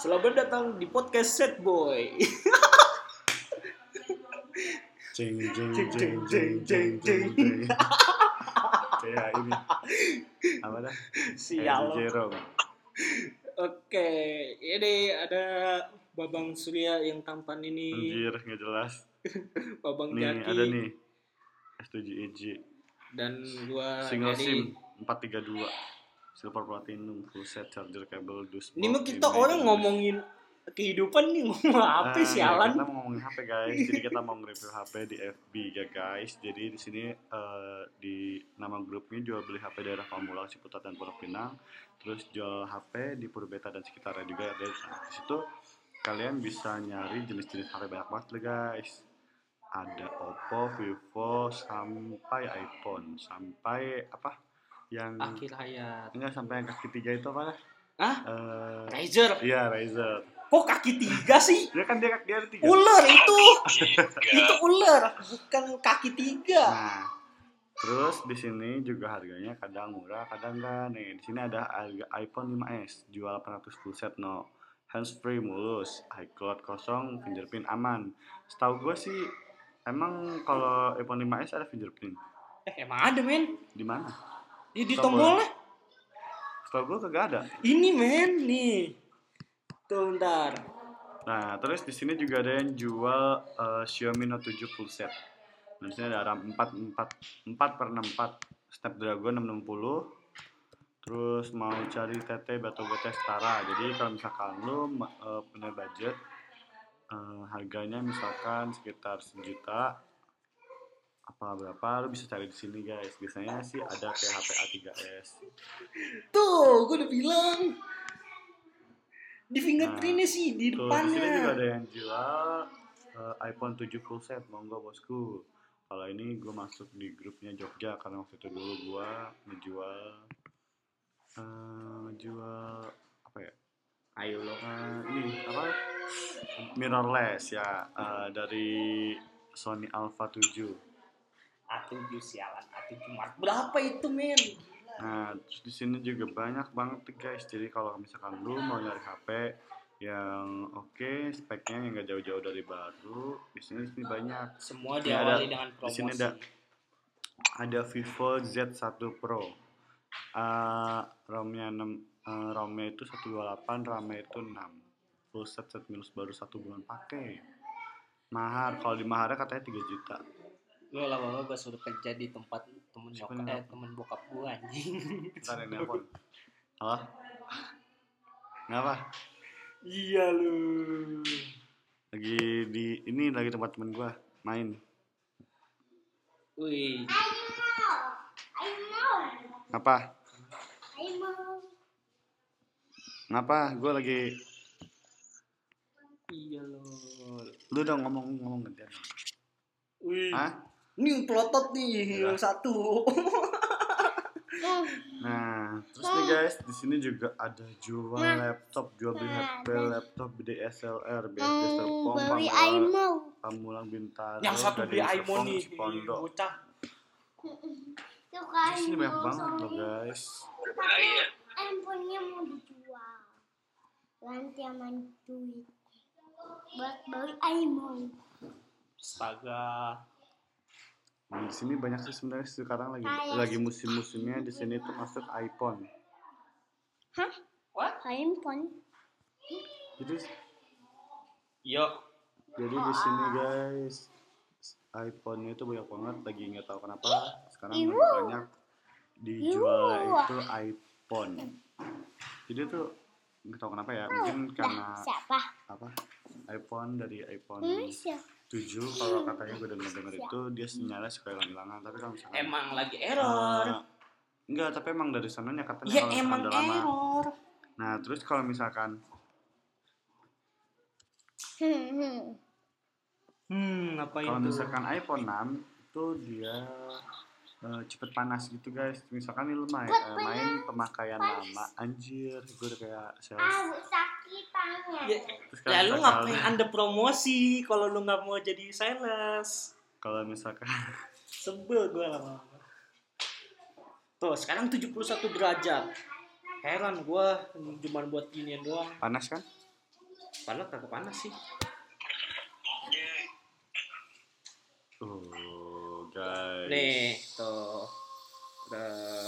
Selamat datang di podcast Set Boy. Jeng jeng Jeng, jeng jeng, jeng. Kayak ini apa dah? Sial. Jerome. Oke, ini ada Babang Surya yang tampan ini, Anjir nggak jelas. Babang Nih Jaki, ada nih S7 EJ dan gua single jadi- SIM 432 silver platinum full set charger kabel dus. Ini mah kita orang ngomongin kehidupan nih ngomong apa Ah, sialan? ya, kita mau ngomongin HP guys. Jadi kita mau nge-review HP di FB ya guys. Jadi di sini eh, di nama grupnya jual beli HP daerah Pamulang, Ciputat dan Pondok Pinang. Terus jual HP di Purubeta dan sekitarnya juga ada di sana. Di situ kalian bisa nyari jenis-jenis HP banyak banget guys. Ada Oppo, Vivo, sampai iPhone, sampai apa? Yang Akhir hayat. enggak sampai yang kaki tiga itu apa? Hah? Eh, Razer. Iya, Razer. Kok kaki tiga sih? Dia kan dia dia ada tiga. Ular itu. itu ular, bukan kaki tiga. Nah, terus di sini juga harganya kadang murah, kadang enggak. Nih, di sini ada harga iPhone 5s jual 800 full set no. Hands free mulus, iCloud kosong, fingerprint aman. Setahu gue sih emang kalau iPhone 5s ada fingerprint. Eh, emang ada men? Di mana? Di, di Tombol. tombolnya. Setahu gue kagak ada. Ini men, nih. Tuh bentar. Nah, terus di sini juga ada yang jual eh, Xiaomi Note 7 full set. Nah, di sini ada RAM 4 4 4 per 64 Snapdragon 660. Terus mau cari TT BT setara. Jadi kalau misalkan lu eh, punya budget eh, harganya misalkan sekitar sejuta apa berapa lu bisa cari di sini guys. Biasanya sih ada kayak HP A3s. Tuh, gue udah bilang. Di fingerprintnya sih, di Tuh, di sini juga depannya. ada yang jual eh, iPhone 7 full set, monggo bosku. Kalau ini gue masuk di grupnya Jogja karena waktu itu dulu gue ngejual eh, ngejual apa ya? Ayo lo. Eh, ini apa? Mirrorless ya eh, dari Sony Alpha 7. A7 sialan, A7 Mark. Berapa itu men? Gila. Nah, terus di sini juga banyak banget guys. Jadi kalau misalkan lu mau nyari HP yang oke, speknya yang gak jauh-jauh dari baru, di sini di sini banyak. Semua Ini diawali ada- dengan di promosi. sini ada ada Vivo Z1 Pro. Uh, ROM-nya 6 uh, ROM-nya itu 128, RAM-nya itu 6. Full set set minus baru satu bulan pakai. Mahar, kalau di maharnya katanya 3 juta. Lo lama-lama gue suruh kerja di tempat temen nyokap, eh temen bokap gue anjing. Ntar yang nelpon. Halo? Kenapa? iya lu. Lagi di ini lagi tempat temen gua main. Wih, Apa? Ngapa? Gua lagi iya lo. lu udah ngomong-ngomong gantian. Wih, Hah? Ini pelotot nih yang satu. Nah, terus nih guys, di sini juga ada jual laptop, jual beli HP, laptop DSLR, Serpong, beli Pamulang, Bintaro, yang satu beli iPhone Serpong, nih, bocah. Suka Di sini banyak banget loh guys. Handphonenya mau dijual. Nanti sama duit. Buat beli Aimau. Astaga. Nah, di sini banyak sih sebenarnya sekarang lagi Kayak lagi musim-musimnya di sini tuh masuk iPhone. Hah? What? Handphone? Jadi Yo, jadi di sini guys iPhone itu banyak banget lagi nggak tahu kenapa sekarang Iwu. banyak dijualnya Iwu. itu iPhone. Jadi tuh nggak tahu kenapa ya mungkin karena Dah, siapa? apa iPhone dari iPhone Hmm, siapa? 7 kalau katanya gue denger denger itu dia sinyalnya suka hilang-hilangan tapi kalau misalkan emang lagi error. eh, enggak tapi emang dari sananya katanya ya kalau emang udah lama error. nah terus kalau misalkan Hmm, apa kalau itu? misalkan iPhone 6 itu dia eh, cepet panas gitu guys misalkan nih lu main, eh, main pemakaian lama anjir gue udah kayak sales Ah, tangan. Ya, terus ya lu ngapain anda promosi kalau lu nggak mau jadi sales? kalau misalkan Sebel gue lama-lama. Tuh, sekarang 71 derajat. Heran gue cuma buat ginian doang. panas kan Padahal kagak panas sih. Oh, guys. Nih, tuh. Udah.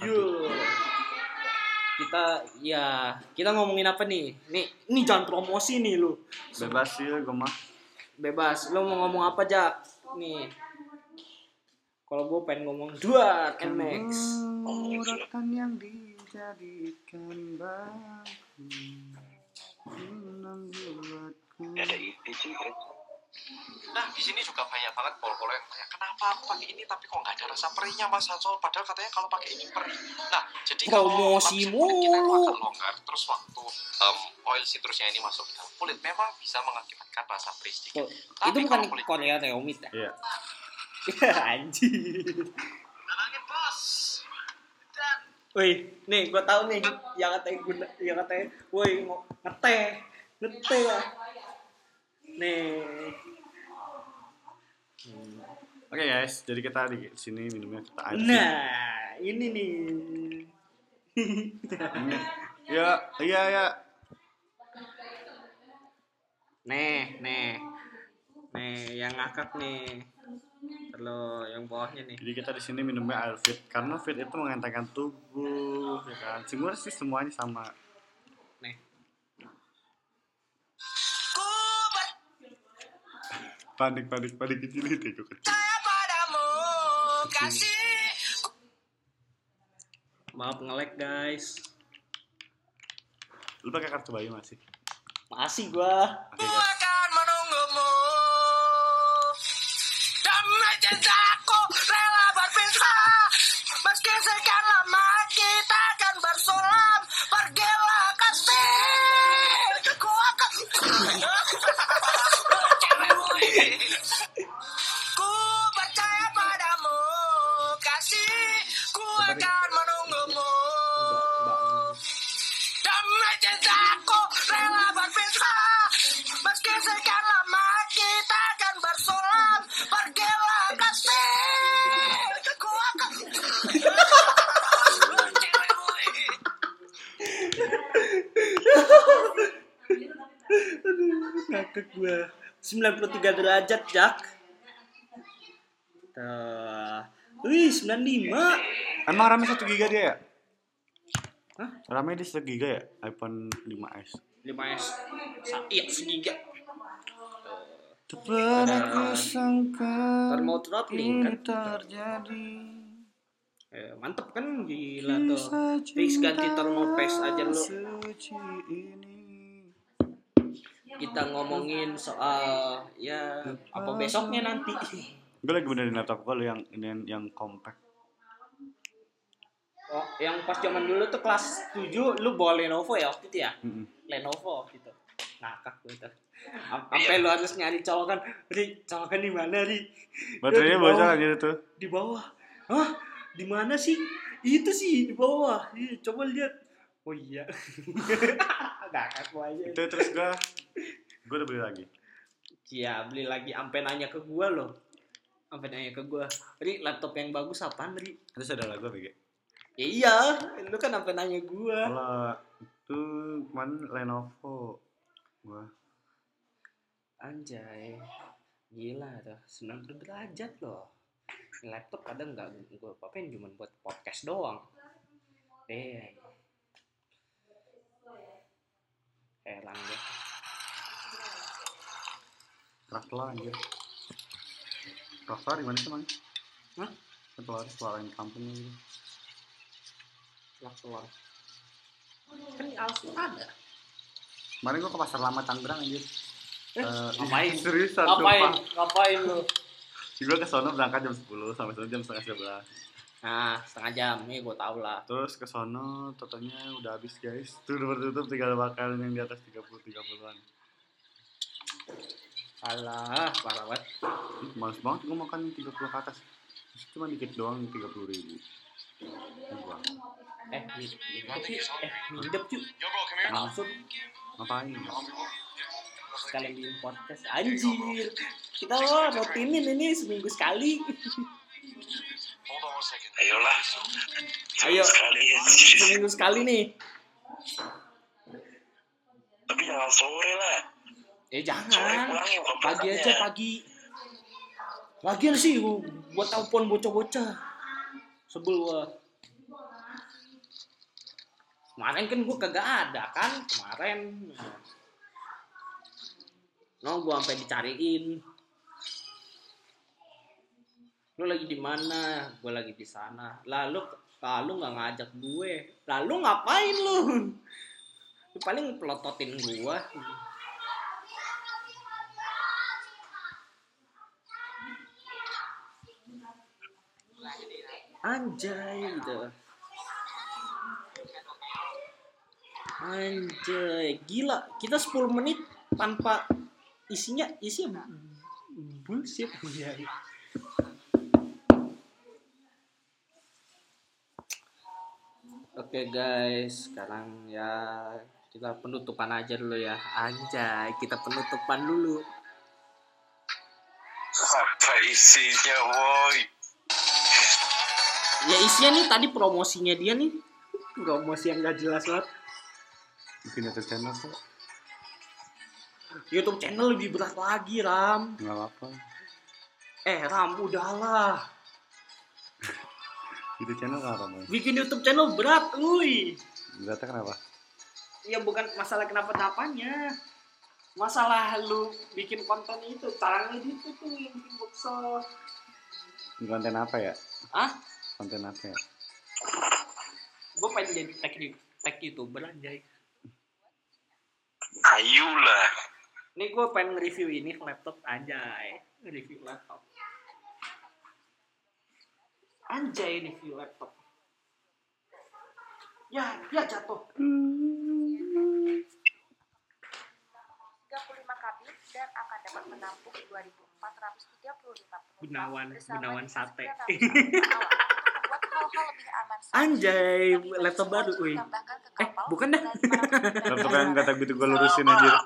Yo. Kita ya, kita ngomongin apa nih? Nih, ini jangan promosi nih lu. Bebas sih gue mah. Bebas. Lu mau ngomong apa, Jak? Nih. Kalau gue pengen ngomong dua NMAX. Muratan yang dijadikan bangku membuatku ada ide sih Nah, di sini juga banyak banget pol-pol yang tanya, kenapa aku pakai ini tapi kok nggak ada rasa perihnya Mas Hansol? Padahal katanya kalau pakai ini perih. Nah, jadi Promosi kalau lapisan kulit kita itu agak longgar, terus waktu em, oil citrusnya ini masuk ke dalam kulit, memang bisa mengakibatkan rasa perih sedikit. Tuh, Tapi itu bukan kulit- Korea Reomit ya? Iya. Anjir. Tenangin bos. Dan Woi, nih gua tahu nih yang katanya guna, yang katanya, woi mau ngeteh, ngeteh ya. Nih. Oke guys, jadi kita di sini minumnya kita air. Nah, ini nih. Ya, iya ya. Nih, nih. Nih, yang ngakak nih. Kalau yang bawahnya nih. Jadi kita di sini minumnya air fit karena fit itu mengentengkan tubuh, ya kan. Sebenarnya sih semuanya sama. Nih. Panik, panik, panik kecil itu kecil. Kasih. Maaf nge-lag, guys. Lu pakai kartu bayi masih? Masih gua. Oke Ku guys. akan menunggumu Damai cintaku rela berpisah Meski sekian lama kita akan bersulam Pergilah kasih Ku akan 93 derajat Jak Tuh. Wih 95 Emang rame 1 giga dia ya? Hah? Rame di 1 giga ya? iPhone 5s. 5S Sa- Iya segiga Tak pernah ku sangka mau throttling kan terjadi. eh, Mantep kan gila tuh Fix ganti thermal paste aja lu Suci ini. Kita ngomongin soal Ya apa besoknya nanti Gue lagi benerin laptop gue yang ini yang, yang compact. Oh, yang pas zaman dulu tuh kelas 7 lu bawa Lenovo ya waktu itu ya? Mm-mm. Lenovo waktu itu. Ngakak gue tuh. Am- Sampai lu harus nyari colokan. Ri, colokan di mana, Ri? Baterainya bocor aja tuh. Di bawah. Hah? Di mana sih? Itu sih di bawah. Ih, coba lihat. Oh iya. Ngakak gue aja. Itu terus gue gue udah beli lagi. Iya, beli lagi sampai nanya ke gua loh. Sampai nanya ke gua, "Ri, laptop yang bagus apaan, Ri?" Terus ada lagu apa ya? Ya iya, lu kan sampai nanya gua. Kalau itu kemarin Lenovo. Gua Anjay. Gila tuh, 90 derajat loh. Laptop kadang nggak gue papain cuma buat podcast doang. Eh. Heran deh. Rakla anjir. Rakla di mana sih man? Hah? Keluar keluarin company gitu. Lah keluar. Kan di Alfa ada. Kemarin gua ke pasar lama Tangerang anjir. Eh, Eh, ngapain? Seriusan Ngapain? sumpah. Ngapain lu? Gue ke sono berangkat jam 10 sampai sono jam setengah 11. Nah, setengah jam nih gue tau lah. Terus ke sono totalnya udah habis guys. Tuh udah tertutup tinggal makanan yang di atas 30 30-an. Alah, parah banget. Ih, Males banget gue makan yang 30 ke atas. Terus Cuma dikit doang 30 ribu. Buang. Eh. Eh, come here. Langsung. Ngapain? sekalian bikin podcast anjir kita lo rutinin ini seminggu sekali. Ayolah. Ayo. Sekali ya. seminggu sekali nih Tapi jangan sore lah. Eh Sore jangan. pagi berangkatnya. aja pagi. Lagian sih gua buat telepon bocah-bocah. Sebel gua. Kemarin kan gua kagak ada kan kemarin. No gua sampai dicariin. Lu lagi di mana? Gua lagi di sana. Lalu lalu nggak ngajak gue. Lalu ngapain lu? Lu paling pelototin gua anjay gitu anjay gila kita 10 menit tanpa isinya isinya bullshit anjay Oke guys, sekarang ya kita penutupan aja dulu ya. Anjay, kita penutupan dulu. Apa isinya, boy? Ya isinya nih tadi promosinya dia nih. Promosi yang gak jelas banget. Bikin YouTube channel kok. YouTube channel lebih berat lagi, Ram. Nggak apa-apa. Eh, Ram, udahlah. YouTube channel apa Boy? Bikin YouTube channel berat, uy. Beratnya kenapa? Ya bukan masalah kenapa-napanya. Masalah lu bikin konten itu, caranya itu tuh yang bikin. Ini konten apa ya? Ah, Konten apa ya? gue pengen jadi tech, tech youtuber anjay. Ayolah. Ini gue pengen review ini laptop anjay. Review laptop. Anjay review laptop. Ya, ya jatuh. 35 kabin dan akan dapat menampung 2.435 penumpang Gunawan, Gunawan sate. 9 ratus pesawat. Membuat hal-hal lebih aman saja. Anjay, laptop baru, wih. Eh, bukan dah. Laptop yang kata gitu gue lurusin Dubai.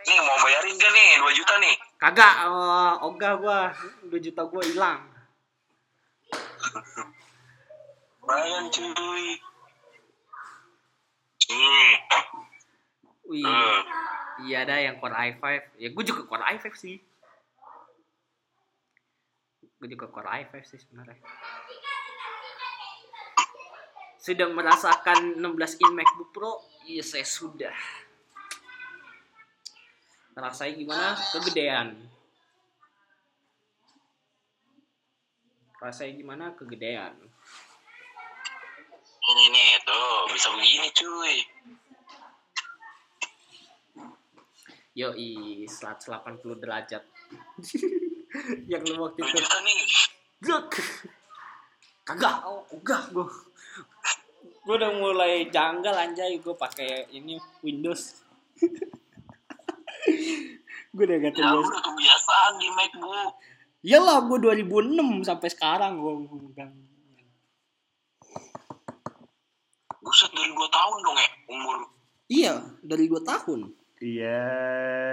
Nih mau bayarin gak nih 2 juta nih? Kagak, uh, ogah gua 2 juta gua hilang. Bayar cuy. Hmm. Wih, Hmm. iya ada yang Core i5. Ya gue juga Core i5 sih. Gue juga Core i5 sih sebenarnya. Sudah merasakan 16 in MacBook Pro? Iya saya sudah. Rasanya gimana? Kegedean. Rasanya gimana? Kegedean. Ini nih tuh bisa begini cuy. Yoi, 180 derajat. yang lu waktu 2 itu. Gak. Kagak, oh, enggak gue. Gue udah mulai janggal anjay gue pakai ini Windows. gue udah gak Ya terbiasa. udah kebiasaan di MacBook. Iyalah gue 2006 sampai sekarang gue megang. Buset dari 2 tahun dong ya umur. Iya, dari 2 tahun. Iya,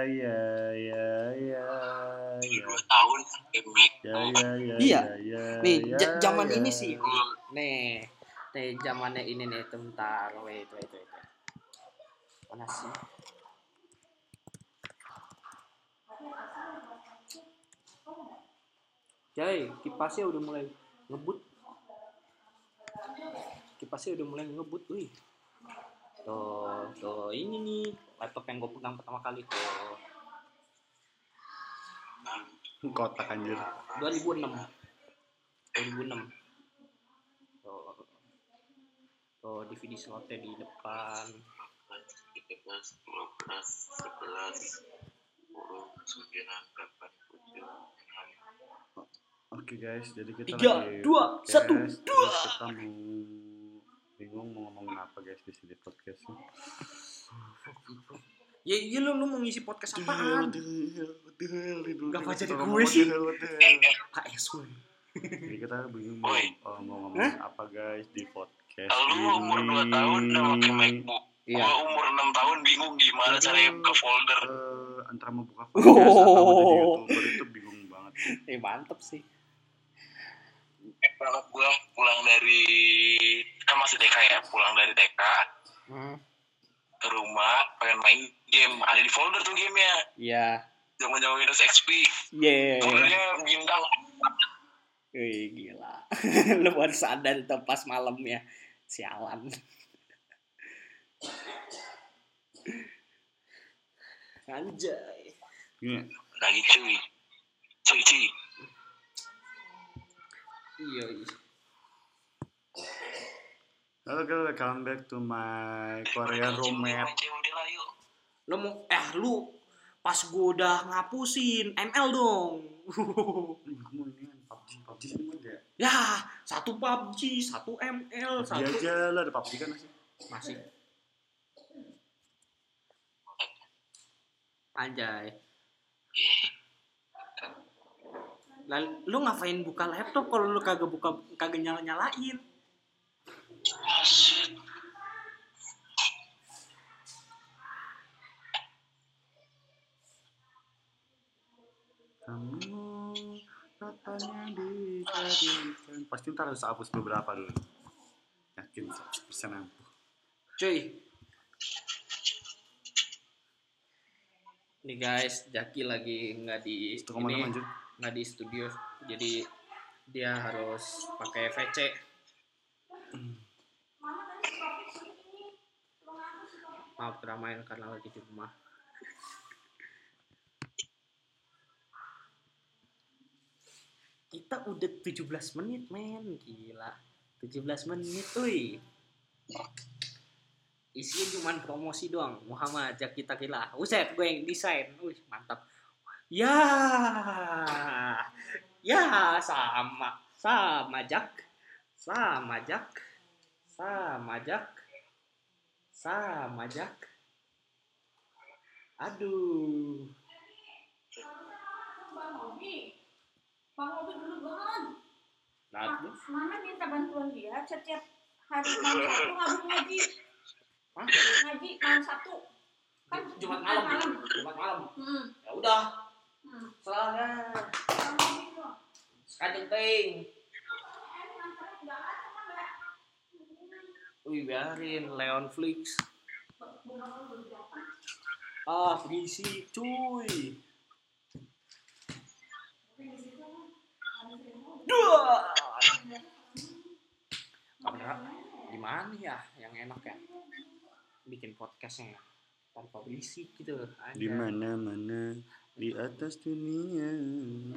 iya, iya, iya, iya. 2 tahun pakai Mac. Ya, ya, ya, Iya. ya, ya, Nih, ya, zaman ya. ini sih. Nih, nih zamannya ini nih bentar, wait, wait. wait. Mana sih? Jai, kipasnya udah mulai ngebut. Kipasnya udah mulai ngebut, wih. Tuh, tuh ini nih laptop yang gue pegang pertama kali tuh. Kotak anjir. 2006 2006 tuh, tuh DVD slotnya di depan 13, 12, 11, 10, 9, 8, 7, 6, Oke guys, jadi kita Tiga, lagi dua, podcast, satu, dua. Kita mau bingung mau ngomongin apa guys di sini podcastnya. ya iya lu, lu mau ngisi podcast apaan Gak apa jadi gue sih. Eh. HS gue Jadi kita bingung mau, oh, mau ngomongin apa guys di podcast Lu umur 2 tahun udah pakai. MacBook. Iya. Gua umur 6 tahun bingung gimana caranya buka folder. Eh, antara mau buka podcast atau jadi youtuber itu bingung banget. Eh mantep sih. Banget gua pulang dari kan masih TK ya, pulang dari TK Hmm. ke rumah pengen main game ada di folder tuh gamenya Iya. zaman zaman Windows XP Yeay. foldernya bintang Wih, gila. Lu baru sadar itu pas malamnya. Sialan. Anjay. Gini, lagi cuy cuy cuy Iya, iya. Halo guys, welcome back to my Korean roommate. Lu mau eh lu pas gua udah ngapusin ML dong. Kan ya, satu PUBG, satu ML, PUBG satu aja lah, ada PUBG kan masih. masih. Anjay. Lalu, lu ngapain buka laptop kalau lu kagak buka kagak nyala nyalain? Kamu katanya dijadikan. Pasti ntar harus hapus beberapa dulu. Yakin 100% ampuh. Cuy. Nih guys, Jaki lagi nggak di Itu ke mana lanjut? Nggak di studio, jadi dia harus pakai VC. Maaf keramaian karena lagi di rumah. Kita udah 17 menit, men. Gila. 17 menit, wih. Isinya cuma promosi doang. Muhammad Jaki Takila. Uset, gue yang desain. Wih, mantap. Ya. Ya, sama. Sama, Jak. Sama, Jak. Sama, Jak. Sama, Jak. Aduh. Bang Obi, Bang dulu banget. Nah, Mana minta bantuan dia setiap hari malam Sabtu ngabur ngaji. Hah? Ngaji malam Sabtu. Kan Jumat kan malam. Jumat malam. Hmm. Ya udah. Tuh. Sekarang ting. Wih, biarin Leon Flix. Ah, berisi cuy. Dua. Kamera di mana ya yang enak ya? Bikin podcastnya ya. Tanpa berisik gitu. Di mana-mana di atas dunia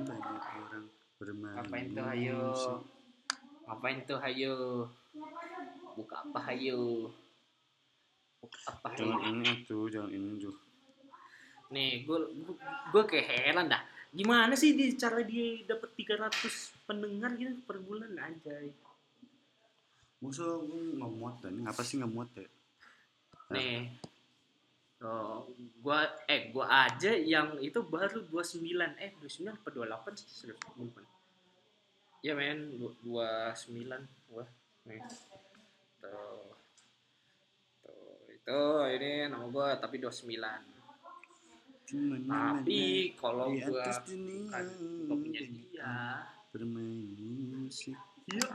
banyak orang bermain Ngapain tuh hayo? Ngapain tuh hayo? Buka apa hayo? Buka apa hayo? Jangan ini tuh, jangan ini tuh. Nih, gue gue kayak heran dah. Gimana sih dia cara dia dapat 300 pendengar gitu per bulan anjay. Musuh gue nggak muat dan ngapa sih nggak muat ya? Nih. Oh, gua eh gua aja yang itu baru 29 eh 29 apa 28 sih sudah lupa. Ya men, du- 29 gua. Nih. Tuh. Tuh, itu ini nama gua tapi 29. Di mana-mana Tapi kalau gua kan gua punya dia. bermain musik. Iya.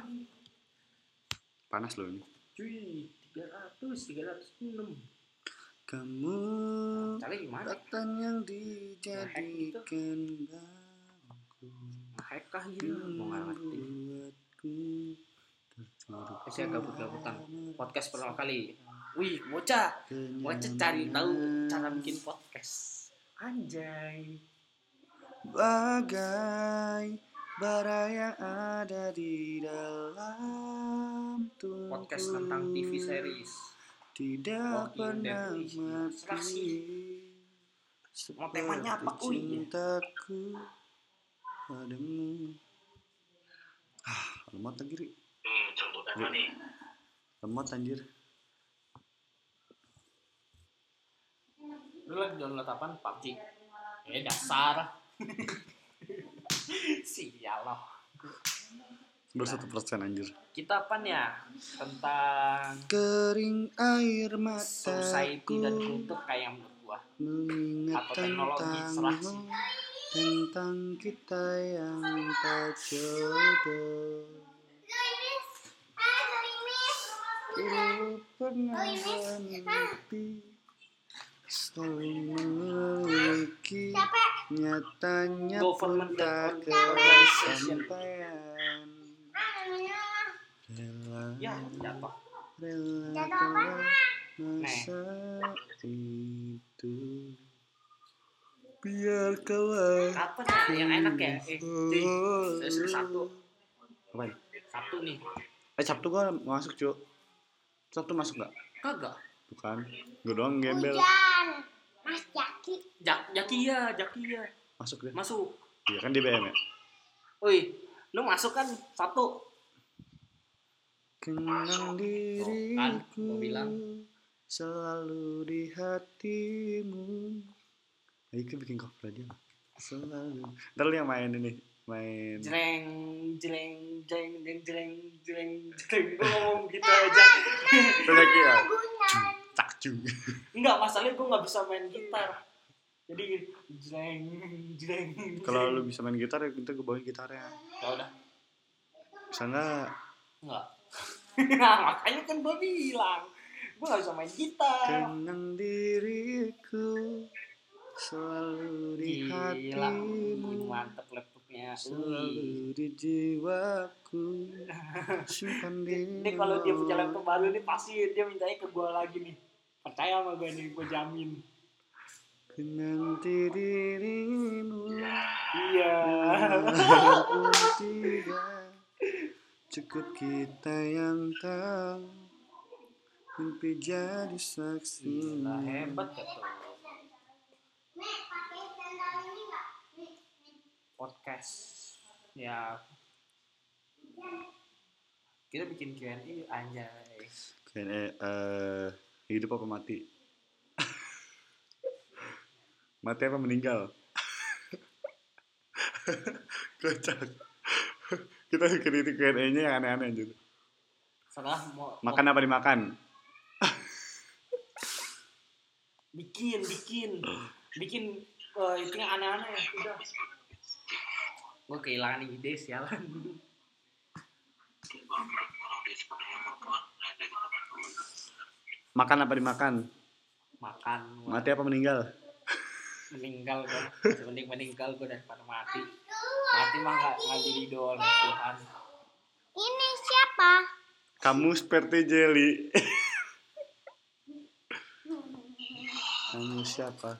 Panas loh ini. Cuy, 300, 306. Kamu? Katan yang dijadikan bangku Ngehack kah gitu? Mau ngerti. Eh, Saya gabut-gabutan. Podcast pertama kali. Wih, bocah. Bocah cari tahu cara bikin podcast. Anjay. Bagai bara yang ada di dalam tubuh Podcast tentang TV series. Tidak Walking pernah Dead. Wih, serah mati Mau temanya apa, kuy? Cintaku padamu Ah, lemot lagi, Ri. Hmm, contoh tema nih. Lemot anjir. Lu lagi download apaan? PUBG. Eh, dasar. Sial loh. Baru satu persen anjir. Kita apa ya? Tentang Kering air society dan kultur kayak menurut gua. mengingat Atau teknologi, serah sih. tentangmu tentang kita yang tak jodoh. Dulu pernah selalu memiliki nyatanya pun tak kesampaian. Ya, jatuh. Jatuh telah masa itu. Biar kawan Kapan ya yang enak ya? Eh, Di, ke satu. Apaan? Sabtu nih. Eh Sabtu gua masuk cuy. Sabtu masuk gak? Kagak. Bukan. Gue doang gembel. Hujan. Mas Jaki. Jak Jakia, Jakia. Masuk deh. Masuk. Iya kan di BM ya. Woi, lu masuk kan Sabtu? Kenang kan, diriku gua bilang. selalu di hatimu. Ayo kita bikin cover aja lah. Selalu. Ntar yang main ini, main. Jreng, jreng, jreng, jreng, jreng, jreng, jreng. Gue ngomong gitu aja. Udah kira. Gunan. Cakcu. Enggak, masalahnya gue nggak bisa main gitar. Jadi jreng, jreng. Kalau lu bisa main gitar, ya kita gue bawain gitarnya. ya udah, Bisa nggak? enggak. nah, makanya kan gue bilang, gue nggak bisa main gitar. Kenang diriku selalu di Gila, hatimu. mantep laptopnya. Selalu di jiwaku Simpan di Ini kalau dia punya laptop baru ini pasti dia mintanya ke gue lagi nih. Percaya sama gue nih, gue jamin. Nanti dirimu Iya. Tidak Cukup kita yang tahu Mimpi jadi saksi Gila, hebat ya tuh. Podcast. Ya. Kita bikin Q&A anjay. Kayaknya eh, Hidup apa mati? mati apa meninggal? Kocak Kita bikin itu Q&A-nya yang aneh-aneh gitu Setelah mau Makan apa dimakan? bikin bikin bikin eh, itu yang aneh-aneh udah gue kehilangan ide sialan Makan apa dimakan? makan. Mati apa meninggal? meninggal gue mending meninggal gue daripada mati mati mah nggak nggak jadi idol Tuhan Ini siapa? Kamu seperti jelly. Kamu siapa?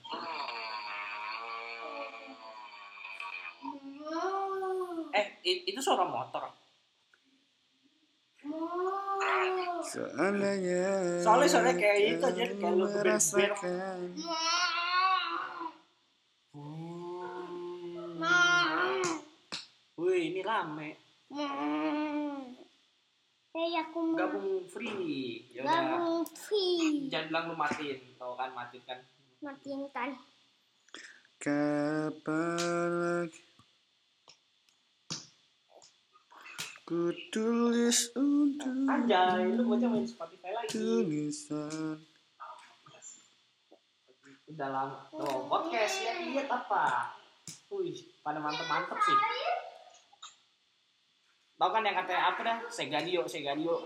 eh itu suara motor Seandainya Soalnya suaranya kayak itu aja, kayak lu merasakan wih rame. Eh, aku mau gabung free. Ya gabung free. jangan bilang lu matiin. Tau kan matiin kan? Matiin kan. Kapan lagi Ku tulis untuk anjay lu bocah main Spotify lagi. Tulisan. Udah lama. Oh podcast ya lihat apa? Wih pada mantep-mantep sih tau kan yang katanya apa dah? Segadio Segadio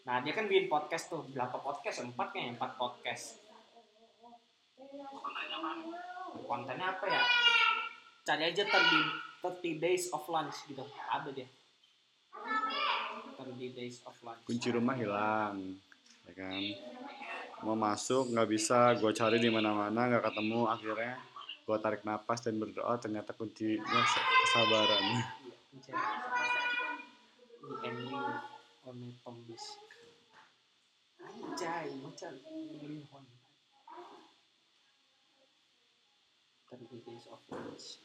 nah dia kan bikin podcast tuh. Berapa podcast? Empat kayaknya empat podcast. Kontennya apa ya? Cari aja 30, 30 days of lunch gitu. Ada dia. 30 days of lunch. Kunci rumah hilang ya kan? Mau masuk nggak bisa. Gue cari di mana-mana nggak ketemu akhirnya gue tarik napas dan berdoa ternyata kuncinya kesabaran MU One Tombis Anjay macam Lihon 30 days of lunch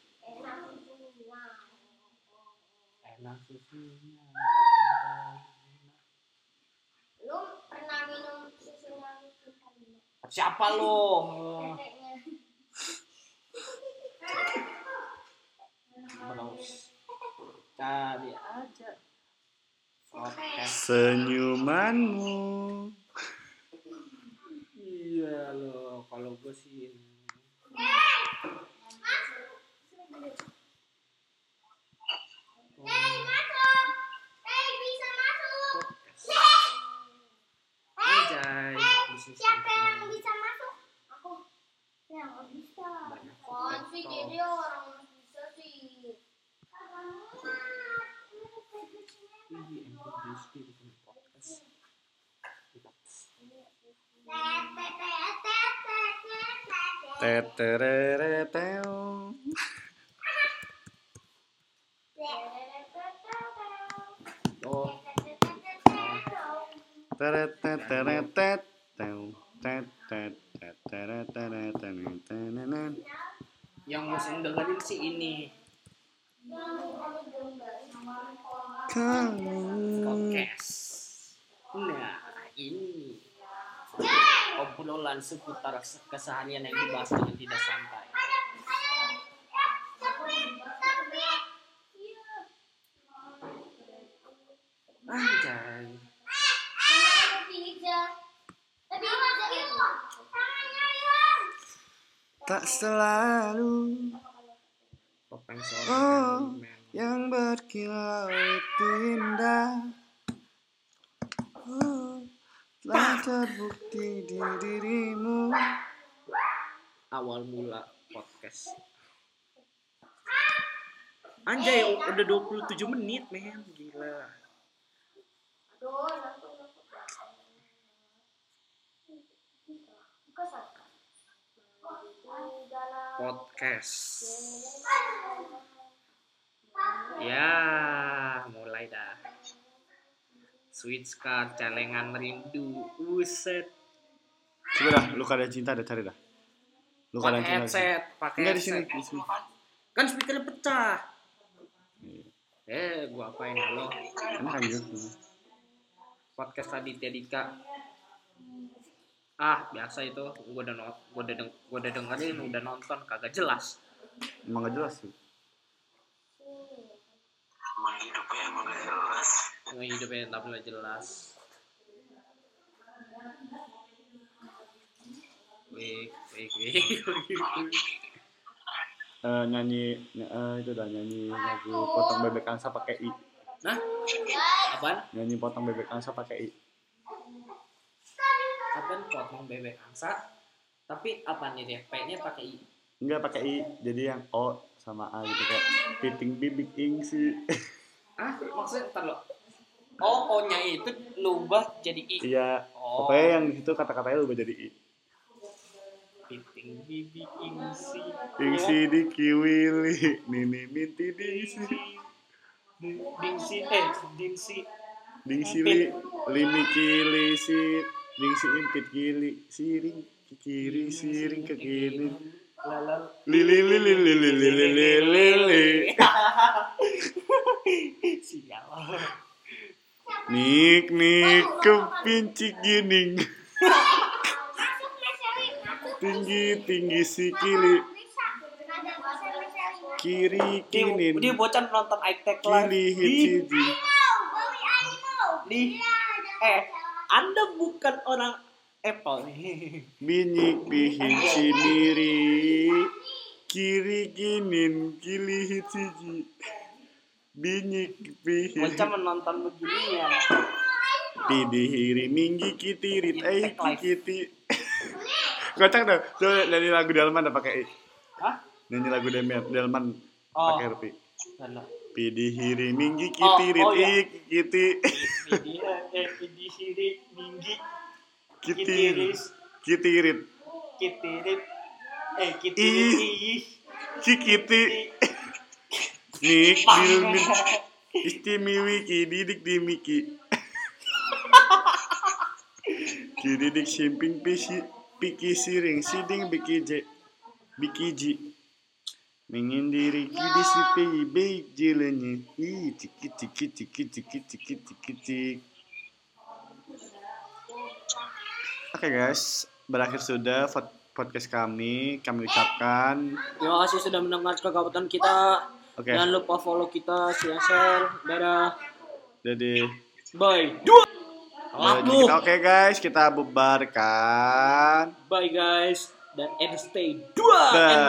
Enak susunya Lu pernah minum susunya vitamin? Siapa lo? Blouse. Cari aja. Podcast. Senyumanmu. iya loh, kalau gue sih Siapa yang bisa masuk? Aku. Ya nggak bisa. Jadi orang bisa sih. Seputar keseharian yang dibahas dengan tidak santai. Anjay. Tak selalu Oh. yang berkilau itu indah. Telah terbukti di dirimu. Awal mula podcast. Anjay, udah 27 menit, men. Gila. Podcast. Ya, mulai dah. Switch card, celengan rindu, uset. Coba dah, lu kada cinta ada cari dah. Lu kada cinta. headset, pakai Enggak di sini, headset. di sini. Kan speakernya pecah. Eh, gua apain lo? Enak kan gitu. Podcast Raditya Dika. Ah, biasa itu. Gua udah not, gua udah deng, gua udah dengerin, udah nonton, kagak jelas. Emang gak jelas sih. Emang hidupnya emang gak jelas. Emang hidupnya tapi nggak jelas. Wih, wih, wih, wih. Eh, nyanyi eh, itu dah nyanyi lagu potong bebek angsa pakai i. Nah, apaan? Nyanyi potong bebek angsa pakai i. Apaan potong bebek angsa? Tapi apa nih dia? P-nya pakai I. Enggak pakai i. Jadi yang o sama a gitu kayak piting bibik ingsi. Ah, maksudnya ntar lo. Oh, O-nya itu lubah jadi I. Iya. Oh. Pokoknya yang di situ kata-katanya lu jadi i. Piting bibi ingsi. Ingsi di kiwili, nini minti dingsi. Dingsi, eh, dingsi. Dingsi li, limi kili si, dingsi impit kili, siring ke kiri, siring ke kiri. Lili lili lili lili lili lili. Sial. Nik nik kepincik gining. Tinggi tinggi si kiri Dia, kinin, dia bocah nonton kili live. Ih, hitsiji. nih. Eh, Anda bukan orang Apple nih. Binyik pihin cimiri, kiri kinin, kili hitsiji. Binyik pihin. Bocah menonton beginian. Pidihiri minggi kitirit eh kiti. Kocak dong. Coba nyanyi lagu Delman dah pakai. Hah? Nyanyi lagu Delman, Delman Oh. pakai rupi. Pidihiri minggi Oh, kitirit oh, iya. eh kiti. Ini eh Kitiris. Kitirit. Kitirit. Eh, kitirit. Cikiti. Nik, nilmin. istimewi didik dimiki. Dididik simping pisi, piki siring, siding bikije, bikiji. Menyendiri kidi si peyi, baik jelenye. Ih, tiki tiki tiki tiki tiki tiki tiki. Oke guys, berakhir sudah pod- podcast kami. Kami ucapkan terima kasih sudah mendengar kekabutan kita Oke. jangan lupa follow kita share share dadah Jadi Bye. Dua. Oke guys, kita bubarkan. Bye guys. Dan and stay dua. Bye. And